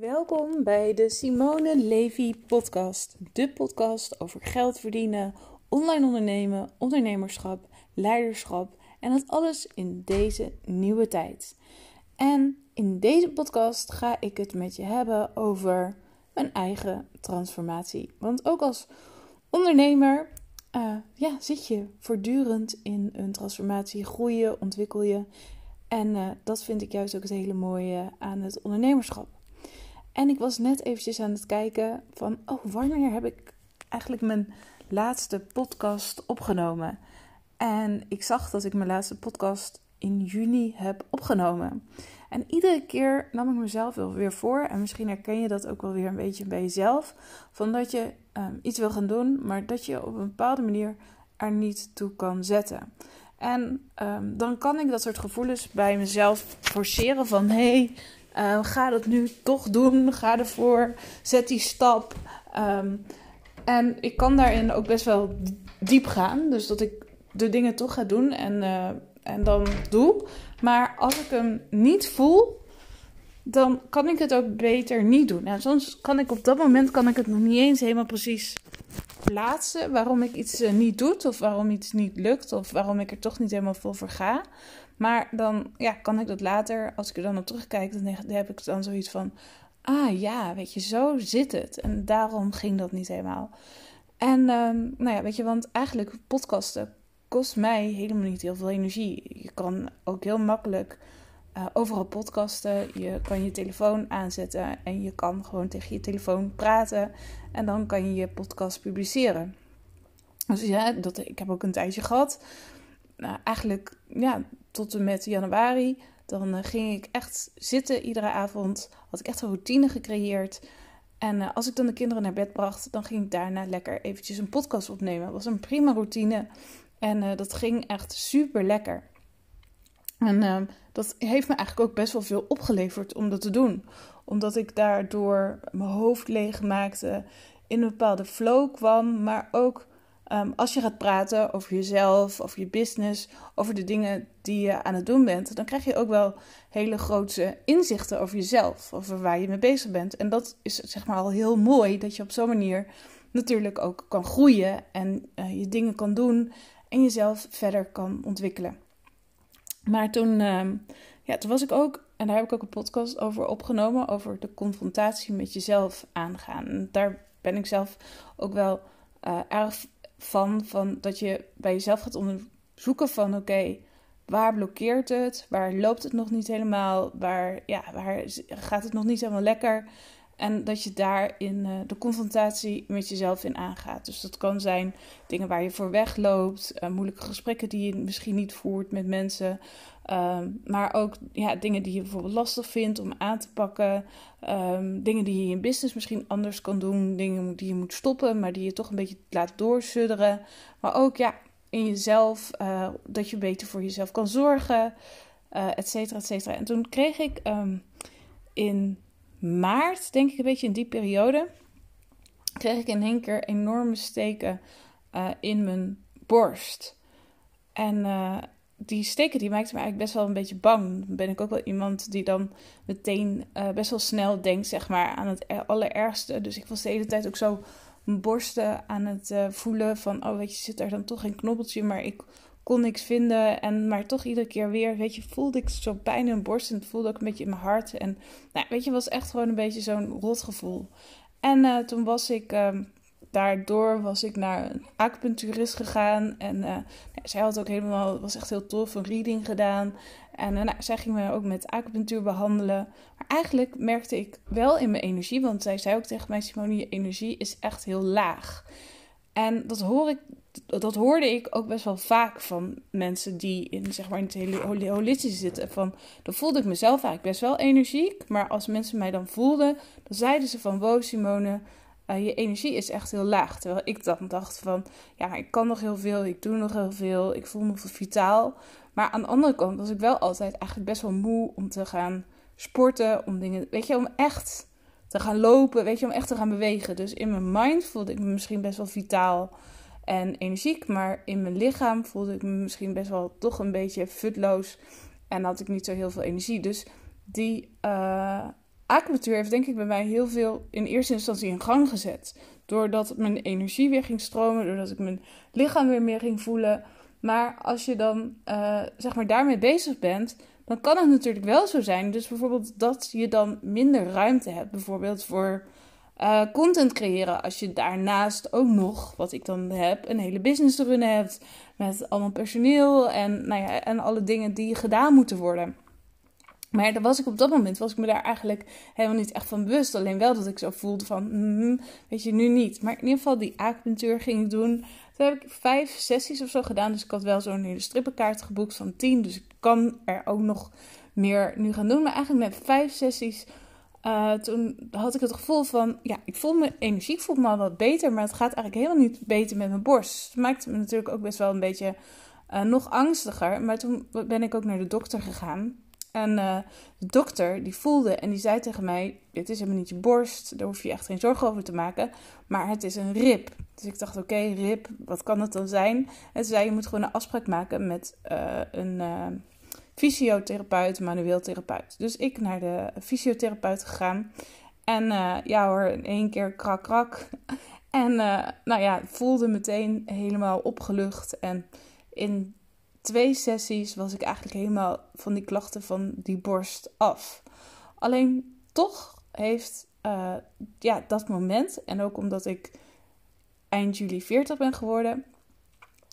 Welkom bij de Simone Levy podcast. De podcast over geld verdienen, online ondernemen, ondernemerschap, leiderschap en dat alles in deze nieuwe tijd. En in deze podcast ga ik het met je hebben over mijn eigen transformatie. Want ook als ondernemer uh, ja, zit je voortdurend in een transformatie, groei je, ontwikkel je. En uh, dat vind ik juist ook het hele mooie aan het ondernemerschap. En ik was net eventjes aan het kijken van, oh, wanneer heb ik eigenlijk mijn laatste podcast opgenomen? En ik zag dat ik mijn laatste podcast in juni heb opgenomen. En iedere keer nam ik mezelf wel weer voor, en misschien herken je dat ook wel weer een beetje bij jezelf, van dat je um, iets wil gaan doen, maar dat je op een bepaalde manier er niet toe kan zetten. En um, dan kan ik dat soort gevoelens bij mezelf forceren van hé, hey, uh, ga dat nu toch doen, ga ervoor, zet die stap. Um, en ik kan daarin ook best wel diep gaan, dus dat ik de dingen toch ga doen en, uh, en dan doe. Maar als ik hem niet voel, dan kan ik het ook beter niet doen. En soms kan ik op dat moment kan ik het nog niet eens helemaal precies plaatsen waarom ik iets uh, niet doe, of waarom iets niet lukt, of waarom ik er toch niet helemaal vol voor ga. Maar dan ja, kan ik dat later, als ik er dan op terugkijk, dan heb ik dan zoiets van: ah ja, weet je, zo zit het. En daarom ging dat niet helemaal. En um, nou ja, weet je, want eigenlijk podcasten kost mij helemaal niet heel veel energie. Je kan ook heel makkelijk uh, overal podcasten. Je kan je telefoon aanzetten en je kan gewoon tegen je telefoon praten. En dan kan je je podcast publiceren. Dus ja, dat, ik heb ook een tijdje gehad. Nou, eigenlijk ja, tot en met januari. Dan uh, ging ik echt zitten iedere avond. Had ik echt een routine gecreëerd. En uh, als ik dan de kinderen naar bed bracht, dan ging ik daarna lekker eventjes een podcast opnemen. Dat was een prima routine. En uh, dat ging echt super lekker. En uh, dat heeft me eigenlijk ook best wel veel opgeleverd om dat te doen. Omdat ik daardoor mijn hoofd leeg maakte, in een bepaalde flow kwam, maar ook um, als je gaat praten over jezelf, over je business, over de dingen die je aan het doen bent, dan krijg je ook wel hele grote inzichten over jezelf, over waar je mee bezig bent. En dat is zeg maar al heel mooi dat je op zo'n manier natuurlijk ook kan groeien en uh, je dingen kan doen en jezelf verder kan ontwikkelen. Maar toen, uh, ja, toen was ik ook, en daar heb ik ook een podcast over opgenomen, over de confrontatie met jezelf aangaan. En daar ben ik zelf ook wel uh, erg van, van dat je bij jezelf gaat onderzoeken van oké, waar blokkeert het? Waar loopt het nog niet helemaal? Waar, ja, waar gaat het nog niet helemaal lekker? En dat je daarin uh, de confrontatie met jezelf in aangaat. Dus dat kan zijn dingen waar je voor wegloopt, uh, moeilijke gesprekken die je misschien niet voert met mensen. Um, maar ook ja, dingen die je bijvoorbeeld lastig vindt om aan te pakken. Um, dingen die je in business misschien anders kan doen. Dingen die je moet stoppen, maar die je toch een beetje laat doorsudderen. Maar ook ja, in jezelf, uh, dat je beter voor jezelf kan zorgen, et cetera, et cetera. En toen kreeg ik um, in maart, denk ik een beetje in die periode, kreeg ik in één keer enorme steken uh, in mijn borst. En uh, die steken die maakten me eigenlijk best wel een beetje bang. Dan ben ik ook wel iemand die dan meteen uh, best wel snel denkt, zeg maar, aan het allerergste. Dus ik was de hele tijd ook zo mijn borsten aan het voelen van, oh weet je, zit er dan toch geen knobbeltje, maar ik kon niks vinden. En, maar toch iedere keer weer, weet je, voelde ik zo pijn in mijn borst. En het voelde ook een beetje in mijn hart. En nou, weet je, was echt gewoon een beetje zo'n rotgevoel. En uh, toen was ik, uh, daardoor was ik naar een acupuncturist gegaan. En uh, nou, zij had ook helemaal, was echt heel tof, een reading gedaan. En nou, zij ging me ook met acupunctuur behandelen. Maar eigenlijk merkte ik wel in mijn energie, want zij zei ook tegen mij, Simone, je energie is echt heel laag. En dat hoor ik dat hoorde ik ook best wel vaak van mensen die in, zeg maar, in het hele holistische zitten. Van, dan voelde ik mezelf eigenlijk best wel energiek. Maar als mensen mij dan voelden, dan zeiden ze van... Wow Simone, uh, je energie is echt heel laag. Terwijl ik dan dacht van... Ja, ik kan nog heel veel, ik doe nog heel veel, ik voel me vitaal. Maar aan de andere kant was ik wel altijd eigenlijk best wel moe om te gaan sporten. Om dingen, weet je, om echt te gaan lopen, weet je, om echt te gaan bewegen. Dus in mijn mind voelde ik me misschien best wel vitaal en energiek. Maar in mijn lichaam voelde ik me misschien best wel toch een beetje futloos. En had ik niet zo heel veel energie. Dus die, uh, acupunctuur heeft denk ik bij mij heel veel in eerste instantie in gang gezet. Doordat mijn energie weer ging stromen, doordat ik mijn lichaam weer meer ging voelen. Maar als je dan uh, zeg maar daarmee bezig bent, dan kan het natuurlijk wel zo zijn. Dus bijvoorbeeld dat je dan minder ruimte hebt, bijvoorbeeld voor uh, content creëren. Als je daarnaast ook nog, wat ik dan heb, een hele business te runnen hebt. Met allemaal personeel en, nou ja, en alle dingen die gedaan moeten worden. Maar daar was ik op dat moment, was ik me daar eigenlijk helemaal niet echt van bewust. Alleen wel dat ik zo voelde van, mm, weet je, nu niet. Maar in ieder geval die acupunctuur ging ik doen. Toen heb ik vijf sessies of zo gedaan. Dus ik had wel zo'n hele strippenkaart geboekt van tien. Dus ik kan er ook nog meer nu gaan doen. Maar eigenlijk met vijf sessies, uh, toen had ik het gevoel van, ja, ik voel mijn energie, ik voel me al wat beter. Maar het gaat eigenlijk helemaal niet beter met mijn borst. Het maakte me natuurlijk ook best wel een beetje uh, nog angstiger. Maar toen ben ik ook naar de dokter gegaan. En uh, de dokter die voelde en die zei tegen mij: Dit is helemaal niet je borst, daar hoef je echt geen zorgen over te maken. Maar het is een rib. Dus ik dacht: Oké, rib, wat kan het dan zijn? En ze zei: Je moet gewoon een afspraak maken met uh, een uh, fysiotherapeut, manueel therapeut. Dus ik naar de fysiotherapeut gegaan. En ja hoor, in één keer krak krak. En nou ja, voelde meteen helemaal opgelucht. En in twee sessies was ik eigenlijk helemaal van die klachten van die borst af. Alleen toch heeft uh, ja, dat moment, en ook omdat ik eind juli 40 ben geworden,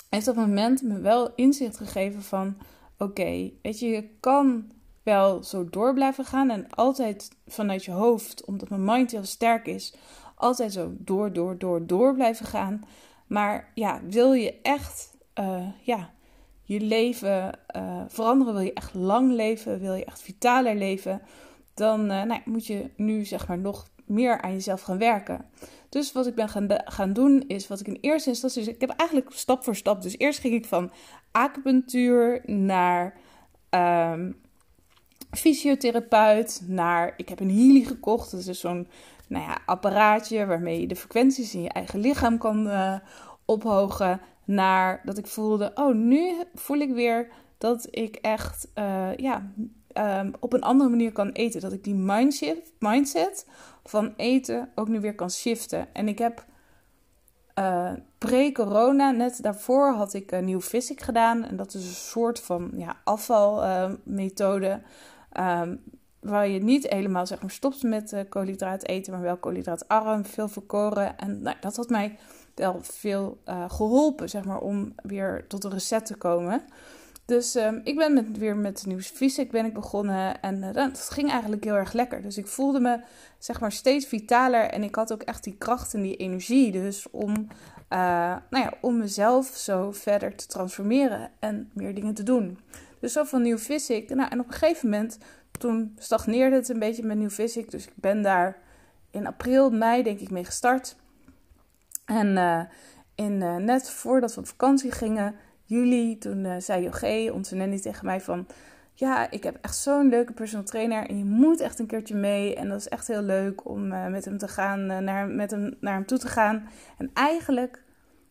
heeft dat moment me wel inzicht gegeven van: oké, weet je, je kan wel zo door blijven gaan en altijd vanuit je hoofd, omdat mijn mind heel sterk is, altijd zo door, door, door, door blijven gaan. Maar ja, wil je echt uh, ja, je leven uh, veranderen, wil je echt lang leven, wil je echt vitaler leven, dan uh, nou, moet je nu zeg maar nog meer aan jezelf gaan werken. Dus wat ik ben gaan, gaan doen is wat ik in eerste instantie, dus ik heb eigenlijk stap voor stap. Dus eerst ging ik van acupunctuur naar um, fysiotherapeut, naar ik heb een Healy gekocht. Dat is zo'n nou ja, apparaatje waarmee je de frequenties in je eigen lichaam kan uh, ophogen naar dat ik voelde, oh, nu voel ik weer dat ik echt uh, ja, um, op een andere manier kan eten. Dat ik die mindshift, mindset van eten ook nu weer kan shiften. En ik heb uh, pre-corona, net daarvoor had ik een nieuw physic gedaan. En dat is een soort van ja, afvalmethode. Um, waar je niet helemaal zeg maar, stopt met koolhydraat eten, maar wel koolhydraatarm, veel verkoren. En nou, dat had mij wel veel uh, geholpen, zeg maar, om weer tot een reset te komen. Dus um, ik ben met, weer met nieuws fysiek ben ik begonnen en uh, dat ging eigenlijk heel erg lekker. Dus ik voelde me zeg maar steeds vitaler en ik had ook echt die kracht en die energie dus om, uh, nou ja, om mezelf zo verder te transformeren en meer dingen te doen. Dus zo van nieuw fysiek. Nou, en op een gegeven moment toen stagneerde het een beetje met nieuw fysiek. Dus ik ben daar in april, mei denk ik mee gestart. En uh, in, uh, net voordat we op vakantie gingen, juli, toen uh, zei Jogé, onze nanny, tegen mij van... Ja, ik heb echt zo'n leuke personal trainer en je moet echt een keertje mee. En dat is echt heel leuk om met hem te gaan, naar, met hem, naar hem toe te gaan. En eigenlijk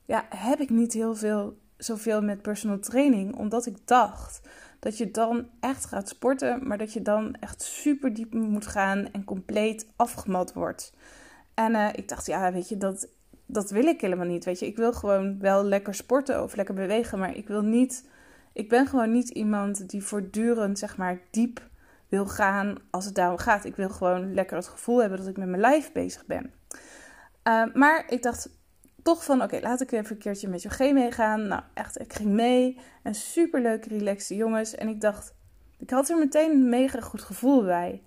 ja, heb ik niet heel veel, zoveel met personal training, omdat ik dacht dat je dan echt gaat sporten, maar dat je dan echt super diep moet gaan en compleet afgemat wordt. En ik dacht, ja, weet je, dat, dat wil ik helemaal niet. Weet je, ik wil gewoon wel lekker sporten of lekker bewegen, maar ik wil niet. Ik ben gewoon niet iemand die voortdurend, zeg maar, diep wil gaan als het daarom gaat. Ik wil gewoon lekker het gevoel hebben dat ik met mijn lijf bezig ben. Uh, maar ik dacht toch van, oké, laat ik even een keertje met G meegaan. Nou, echt, ik ging mee. En super leuke, relaxte jongens. En ik dacht, ik had er meteen een mega goed gevoel bij.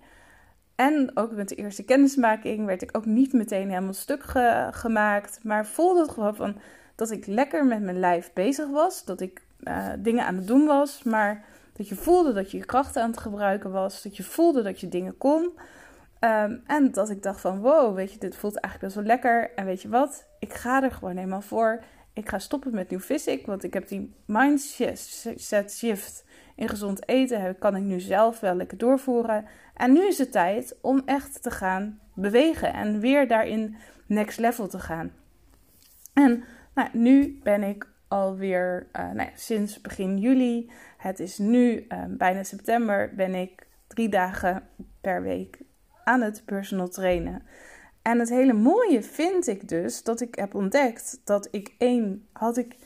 En ook met de eerste kennismaking werd ik ook niet meteen helemaal stuk gemaakt. Maar voelde het gewoon van dat ik lekker met mijn lijf bezig was. Dat ik uh, dingen aan het doen was. Maar dat je voelde dat je je krachten aan het gebruiken was. Dat je voelde dat je dingen kon. Um, en dat ik dacht van wow, weet je, dit voelt eigenlijk best wel lekker. En weet je wat, ik ga er gewoon helemaal voor. Ik ga stoppen met nieuw physic, want ik heb die mindset shift in gezond eten kan ik nu zelf wel lekker doorvoeren. En nu is het tijd om echt te gaan bewegen en weer daarin next level te gaan. En nou, nu ben ik alweer uh, nou sinds begin juli, het is nu uh, bijna september, ben ik drie dagen per week aan het personal trainen. En het hele mooie vind ik dus dat ik heb ontdekt dat ik één had ik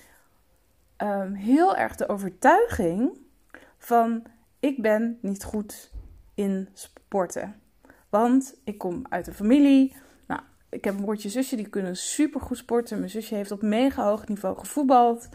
um, heel erg de overtuiging van ik ben niet goed in sporten. Want ik kom uit een familie. Nou, ik heb een broertje zusje die kunnen super goed sporten. Mijn zusje heeft op mega hoog niveau gevoetbald.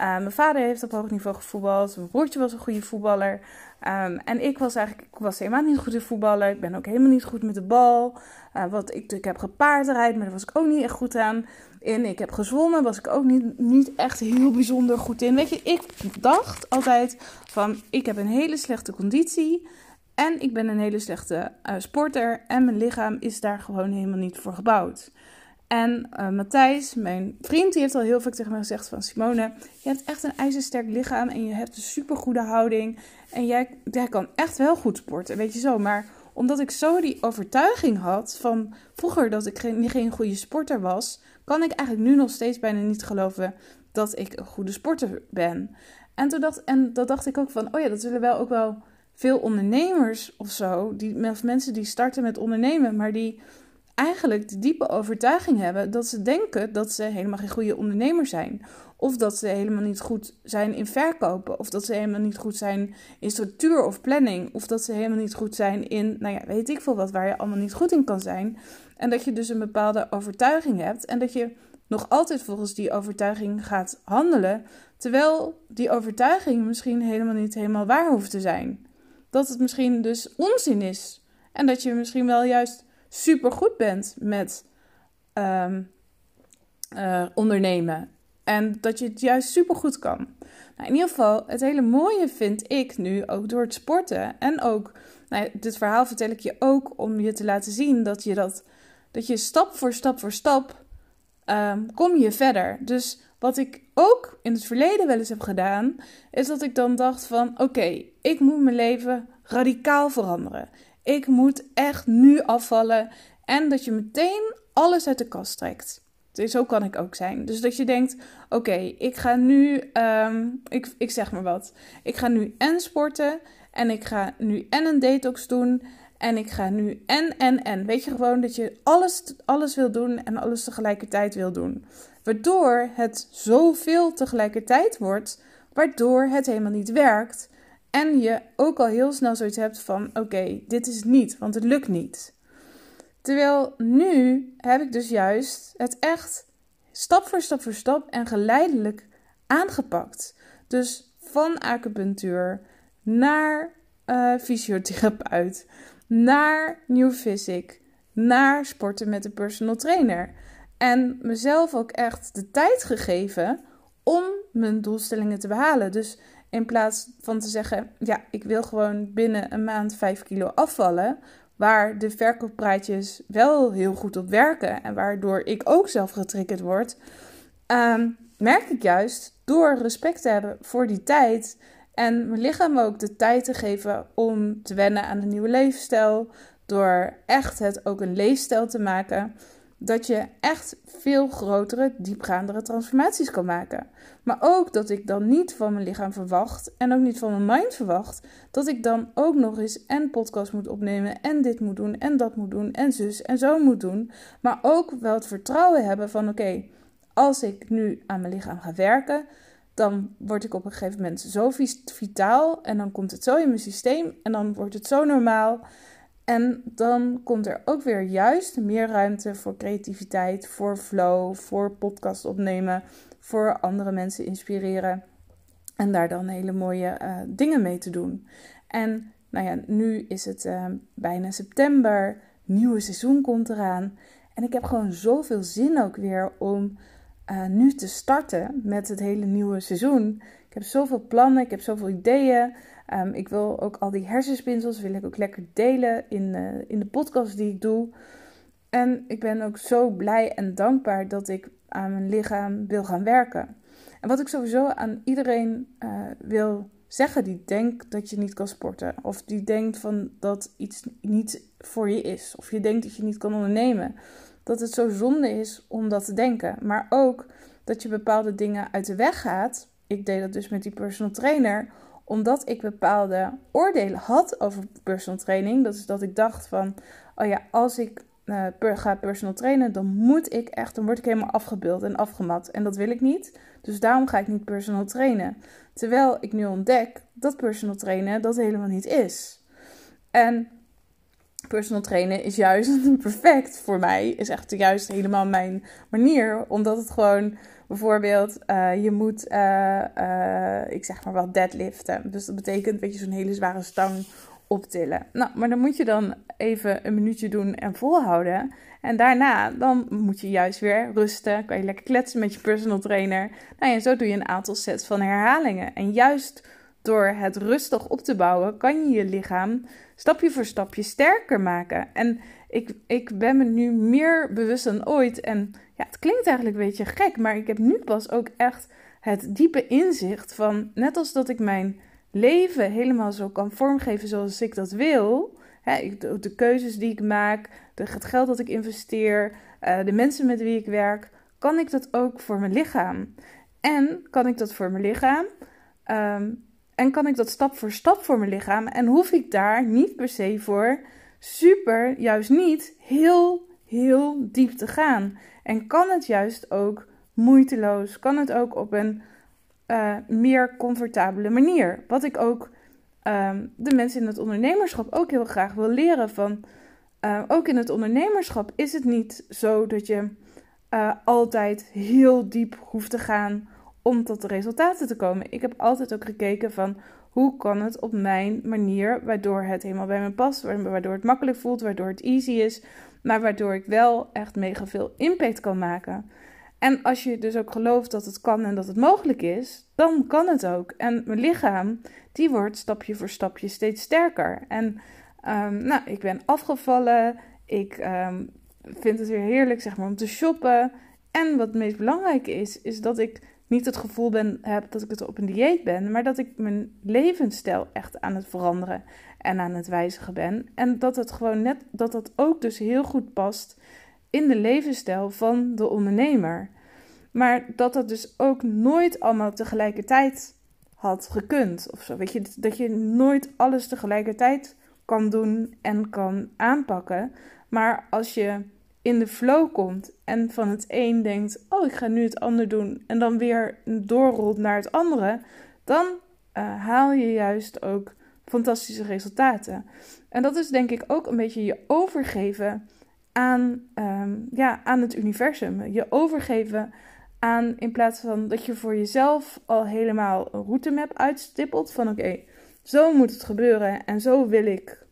Uh, mijn vader heeft op hoog niveau gevoetbald. Mijn broertje was een goede voetballer. Um, en ik was eigenlijk ik was helemaal niet goed in voetballen. Ik ben ook helemaal niet goed met de bal. Uh, wat ik, ik heb gepaardrijd, maar daar was ik ook niet echt goed aan in. Ik heb gezwommen, was ik ook niet, niet echt heel bijzonder goed in. Weet je, ik dacht altijd van ik heb een hele slechte conditie. En ik ben een hele slechte uh, sporter. En mijn lichaam is daar gewoon helemaal niet voor gebouwd. En uh, Matthijs, mijn vriend, die heeft al heel vaak tegen mij gezegd van... Simone, je hebt echt een ijzersterk lichaam en je hebt een supergoede houding. En jij, jij kan echt wel goed sporten, weet je zo. Maar omdat ik zo die overtuiging had van vroeger dat ik geen, geen goede sporter was... kan ik eigenlijk nu nog steeds bijna niet geloven dat ik een goede sporter ben. En, toen dacht, en dat dacht ik ook van, oh ja, dat zullen wel ook wel veel ondernemers of zo... Die, mensen die starten met ondernemen, maar die eigenlijk de diepe overtuiging hebben dat ze denken dat ze helemaal geen goede ondernemer zijn. Of dat ze helemaal niet goed zijn in verkopen. Of dat ze helemaal niet goed zijn in structuur of planning. Of dat ze helemaal niet goed zijn in, nou ja, weet ik veel wat, waar je allemaal niet goed in kan zijn. En dat je dus een bepaalde overtuiging hebt. En dat je nog altijd volgens die overtuiging gaat handelen. Terwijl die overtuiging misschien helemaal niet helemaal waar hoeft te zijn. Dat het misschien dus onzin is. En dat je misschien wel juist super goed bent met um, uh, ondernemen. En dat je het juist super goed kan. Nou, in ieder geval, het hele mooie vind ik nu ook door het sporten. En ook, nou, dit verhaal vertel ik je ook om je te laten zien dat je dat, dat je stap voor stap voor stap um, kom je verder. Dus wat ik ook in het verleden wel eens heb gedaan, is dat ik dan dacht van oké, ik moet mijn leven radicaal veranderen. Ik moet echt nu afvallen. En dat je meteen alles uit de kast trekt. Dus zo kan ik ook zijn. Dus dat je denkt: oké, ik ga nu, um, ik, ik zeg maar wat. Ik ga nu en sporten. En ik ga nu en een detox doen. En ik ga nu en, en, en. Weet je gewoon dat je alles, alles wil doen en alles tegelijkertijd wil doen. Waardoor het zoveel tegelijkertijd wordt, waardoor het helemaal niet werkt. En je ook al heel snel zoiets hebt van: oké, dit is het niet, want het lukt niet. Terwijl nu heb ik dus juist het echt stap voor stap voor stap en geleidelijk aangepakt. Dus van acupunctuur naar uh, fysiotherapeut, naar New Physic, naar sporten met een personal trainer. En mezelf ook echt de tijd gegeven om mijn doelstellingen te behalen. Dus in plaats van te zeggen, ja, ik wil gewoon binnen een maand 5 kilo afvallen, waar de verkooppraatjes wel heel goed op werken en waardoor ik ook zelf getriggerd word, ehm, merk ik juist door respect te hebben voor die tijd en mijn lichaam ook de tijd te geven om te wennen aan een nieuwe leefstijl, door echt het ook een leefstijl te maken dat je echt veel grotere, diepgaandere transformaties kan maken. Maar ook dat ik dan niet van mijn lichaam verwacht en ook niet van mijn mind verwacht dat ik dan ook nog eens en podcast moet opnemen en dit moet doen en dat moet doen en zus en zo moet doen. Maar ook wel het vertrouwen hebben van oké, als ik nu aan mijn lichaam ga werken, dan word ik op een gegeven moment zo vitaal en dan komt het zo in mijn systeem en dan wordt het zo normaal. En dan komt er ook weer juist meer ruimte voor creativiteit, voor flow, voor podcast opnemen, voor andere mensen inspireren. En daar dan hele mooie uh, dingen mee te doen. En nou ja, nu is het uh, bijna september, nieuwe seizoen komt eraan. En ik heb gewoon zoveel zin ook weer om uh, nu te starten met het hele nieuwe seizoen. Ik heb zoveel plannen, ik heb zoveel ideeën. Um, ik wil ook al die hersenspinsels wil ik ook lekker delen in, uh, in de podcast die ik doe. En ik ben ook zo blij en dankbaar dat ik aan mijn lichaam wil gaan werken. En wat ik sowieso aan iedereen uh, wil zeggen die denkt dat je niet kan sporten. Of die denkt van dat iets niet voor je is. Of je denkt dat je niet kan ondernemen. Dat het zo zonde is om dat te denken. Maar ook dat je bepaalde dingen uit de weg gaat. Ik deed dat dus met die personal trainer omdat ik bepaalde oordelen had over personal training. Dat is dat ik dacht van, oh ja, als ik uh, ga personal trainen, dan moet ik echt, dan word ik helemaal afgebeeld en afgemat. En dat wil ik niet. Dus daarom ga ik niet personal trainen. Terwijl ik nu ontdek dat personal trainen dat helemaal niet is. En personal trainen is juist perfect voor mij. Is echt juist helemaal mijn manier. Omdat het gewoon bijvoorbeeld, uh, je moet, uh, uh, ik zeg maar wel, deadliften. Dus dat betekent, weet je, zo'n hele zware stang optillen. Nou, maar dan moet je dan even een minuutje doen en volhouden. En daarna, dan moet je juist weer rusten. Kan je lekker kletsen met je personal trainer. Nou ja, zo doe je een aantal sets van herhalingen. En juist door het rustig op te bouwen, kan je je lichaam stapje voor stapje sterker maken. En ik, ik ben me nu meer bewust dan ooit. En ja, het klinkt eigenlijk een beetje gek, maar ik heb nu pas ook echt het diepe inzicht van, net als dat ik mijn leven helemaal zo kan vormgeven zoals ik dat wil. Hè, de keuzes die ik maak, het geld dat ik investeer, eh, de mensen met wie ik werk, kan ik dat ook voor mijn lichaam. En kan ik dat voor mijn lichaam? Ehm, en kan ik dat stap voor stap voor mijn lichaam? En hoef ik daar niet per se voor super, juist niet, heel, heel diep te gaan? En kan het juist ook moeiteloos? Kan het ook op een uh, meer comfortabele manier? Wat ik ook Ehm, de mensen in het ondernemerschap ook heel graag wil leren van. Uh, ook in het ondernemerschap is het niet zo dat je uh, altijd heel diep hoeft te gaan om tot de resultaten te komen. Ik heb altijd ook gekeken van hoe kan het op mijn manier, waardoor het helemaal bij me past, waardoor het makkelijk voelt, waardoor het easy is, maar waardoor ik wel echt mega veel impact kan maken. En als je dus ook gelooft dat het kan en dat het mogelijk is, dan kan het ook. En mijn lichaam, die wordt stapje voor stapje steeds sterker. En um, nou, ik ben afgevallen. Ik um, vind het weer heerlijk zeg maar, om te shoppen. En wat het meest belangrijke is, is dat ik niet het gevoel ben, heb dat ik het op een dieet ben, maar dat ik mijn levensstijl echt aan het veranderen en aan het wijzigen ben. En dat het gewoon net, dat dat ook dus heel goed past in de levensstijl van de ondernemer. Maar dat dat dus ook nooit allemaal tegelijkertijd had gekund of zo. Weet je, dat je nooit alles tegelijkertijd kan doen en kan aanpakken. Maar als je in de flow komt en van het een denkt: Oh, ik ga nu het ander doen. En dan weer doorrolt naar het andere. Dan uh, haal je juist ook fantastische resultaten. En dat is denk ik ook een beetje je overgeven aan, um, ja, aan het universum. Je overgeven aan in plaats van dat je voor jezelf al helemaal een routemap uitstippelt van oké, zo moet het gebeuren en zo wil ik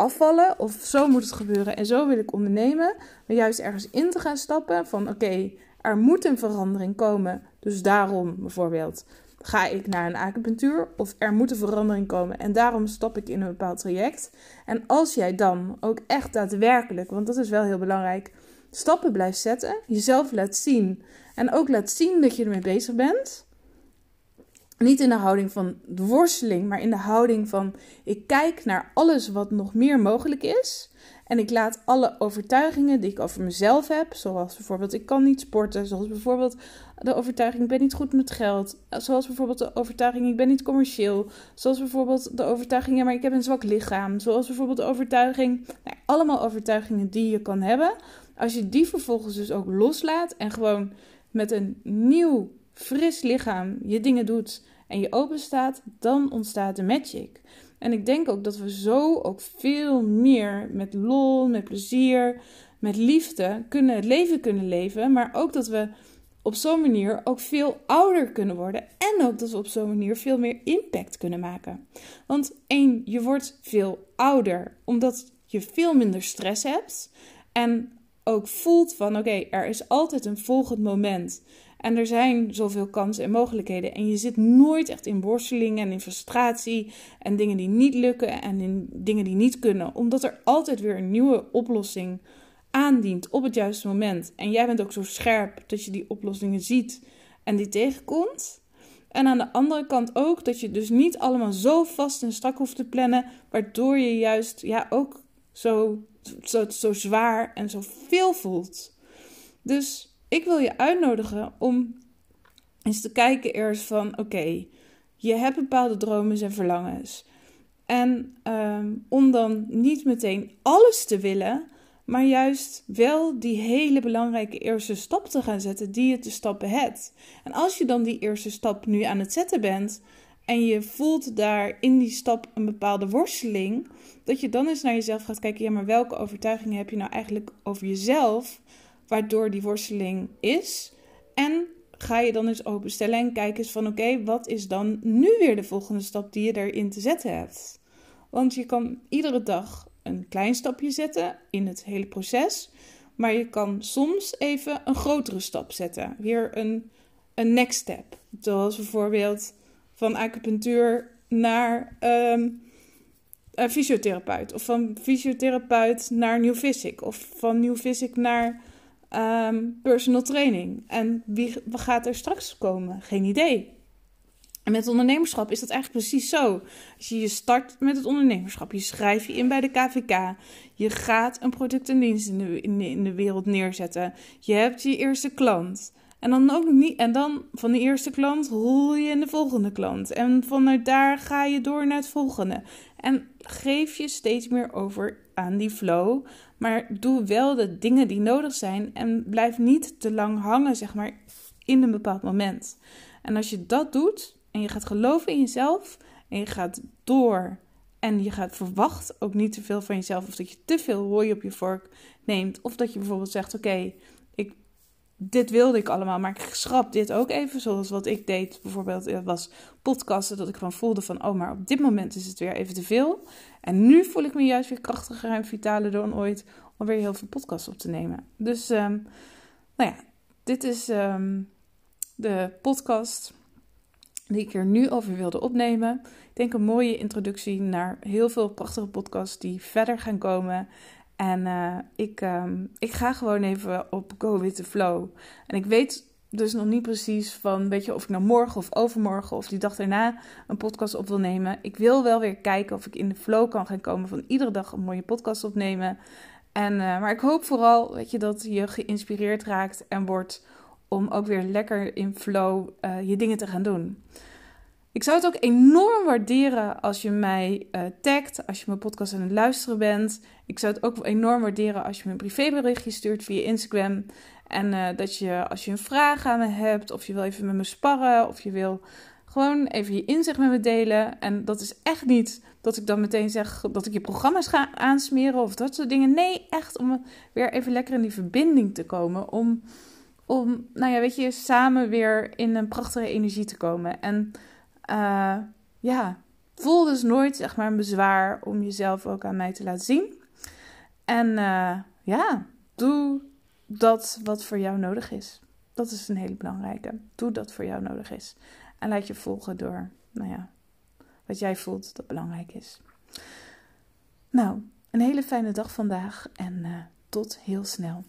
afvallen of zo moet het gebeuren en zo wil ik ondernemen, maar juist ergens in te gaan stappen van oké, er moet een verandering komen, dus daarom bijvoorbeeld ga ik naar een acupunctuur of er moet een verandering komen en daarom stap ik in een bepaald traject. En als jij dan ook echt daadwerkelijk, want dat is wel heel belangrijk, stappen blijft zetten, jezelf laat zien en ook laat zien dat je ermee bezig bent. Niet in de houding van de worsteling, maar in de houding van ik kijk naar alles wat nog meer mogelijk is. En ik laat alle overtuigingen die ik over mezelf heb, zoals bijvoorbeeld ik kan niet sporten, zoals bijvoorbeeld de overtuiging ik ben niet goed met geld, zoals bijvoorbeeld de overtuiging ik ben niet commercieel, zoals bijvoorbeeld de overtuiging ja maar ik heb een zwak lichaam, zoals bijvoorbeeld de overtuiging, nou, allemaal overtuigingen die je kan hebben. Als je die vervolgens dus ook loslaat en gewoon met een nieuw, fris lichaam je dingen doet en je open staat, dan ontstaat de magic. En ik denk ook dat we zo ook veel meer met lol, met plezier, met liefde kunnen het leven kunnen leven. Maar ook dat we op zo'n manier ook veel ouder kunnen worden. En ook dat we op zo'n manier veel meer impact kunnen maken. Want één, je wordt veel ouder omdat je veel minder stress hebt. En ook voelt van oké, er is altijd een volgend moment. En er zijn zoveel kansen en mogelijkheden. En je zit nooit echt in worsteling en in frustratie. En dingen die niet lukken en in dingen die niet kunnen. Omdat er altijd weer een nieuwe oplossing aandient op het juiste moment. En jij bent ook zo scherp dat je die oplossingen ziet en die tegenkomt. En aan de andere kant ook dat je dus niet allemaal zo vast en strak hoeft te plannen. Waardoor je juist ja, ook zo zo, zo zwaar en zo veel voelt. Dus ik wil je uitnodigen om eens te kijken eerst van oké, je hebt bepaalde dromen en verlangens. En ehm, om dan niet meteen alles te willen, maar juist wel die hele belangrijke eerste stap te gaan zetten die je te stappen hebt. En als je dan die eerste stap nu aan het zetten bent en je voelt daar in die stap een bepaalde worsteling, dat je dan eens naar jezelf gaat kijken, ja, maar welke overtuigingen heb je nou eigenlijk over jezelf, waardoor die worsteling is? En ga je dan eens openstellen en kijk eens van oké, wat is dan nu weer de volgende stap die je erin te zetten hebt? Want je kan iedere dag een klein stapje zetten in het hele proces, maar je kan soms even een grotere stap zetten. Weer een, een next step. Zoals bijvoorbeeld van acupunctuur naar um, fysiotherapeut. Of van fysiotherapeut naar New Physic. Of van New Physic naar um, personal training. En wie gaat er straks komen? Geen idee. En met ondernemerschap is dat eigenlijk precies zo. Als je start met het ondernemerschap, je schrijft je in bij de KVK, je gaat een product en dienst in in de, in de wereld neerzetten, je hebt je eerste klant. En dan ook niet. En dan van de eerste klant rol je in de volgende klant. En vanuit daar ga je door naar het volgende. En geef je steeds meer over aan die flow. Maar doe wel de dingen die nodig zijn. En blijf niet te lang hangen, zeg maar, in een bepaald moment. En als je dat doet en je gaat geloven in jezelf en je gaat door en je gaat verwachten ook niet te veel van jezelf of dat je te veel hooi op je vork neemt of dat je bijvoorbeeld zegt oké, dit wilde ik allemaal, maar ik schrap dit ook even. Zoals wat ik deed, bijvoorbeeld, het was podcasten, dat ik gewoon voelde van, oh, maar op dit moment is het weer even te veel. En nu voel ik me juist weer krachtiger en vitaler dan ooit om weer heel veel podcasts op te nemen. Dus, um, nou ja, dit is um, de podcast die ik er nu over wilde opnemen. Ik denk een mooie introductie naar heel veel prachtige podcasts die verder gaan komen. En uh, ik, um, ik ga gewoon even op Go With The Flow. En ik weet dus nog niet precies van, weet je, of ik nou morgen of overmorgen of die dag daarna een podcast op wil nemen. Ik wil wel weer kijken of ik in de flow kan gaan komen van iedere dag een mooie podcast opnemen. En, uh, maar ik hoop vooral, weet je, dat je geïnspireerd raakt en wordt om ook weer lekker in flow uh, je dingen te gaan doen. Ik zou het ook enorm waarderen als je mij uh, tagt, als je mijn podcast aan het luisteren bent. Ik zou het ook enorm waarderen als je me een privéberichtje stuurt via Instagram. En uh, dat je, als je een vraag aan me hebt, of je wil even met me sparren, of je wil gewoon even je inzicht met me delen. En dat is echt niet dat ik dan meteen zeg dat ik je programma's ga aansmeren of dat soort dingen. Nee, echt om weer even lekker in die verbinding te komen. Om, om nou ja, weet je, samen weer in een prachtige energie te komen. En uh, ja, voel dus nooit zeg maar een bezwaar om jezelf ook aan mij te laten zien. En uh, ja, doe dat wat voor jou nodig is. Dat is een hele belangrijke. Doe dat voor jou nodig is. En laat je volgen door, nou ja, wat jij voelt dat belangrijk is. Nou, een hele fijne dag vandaag en uh, tot heel snel.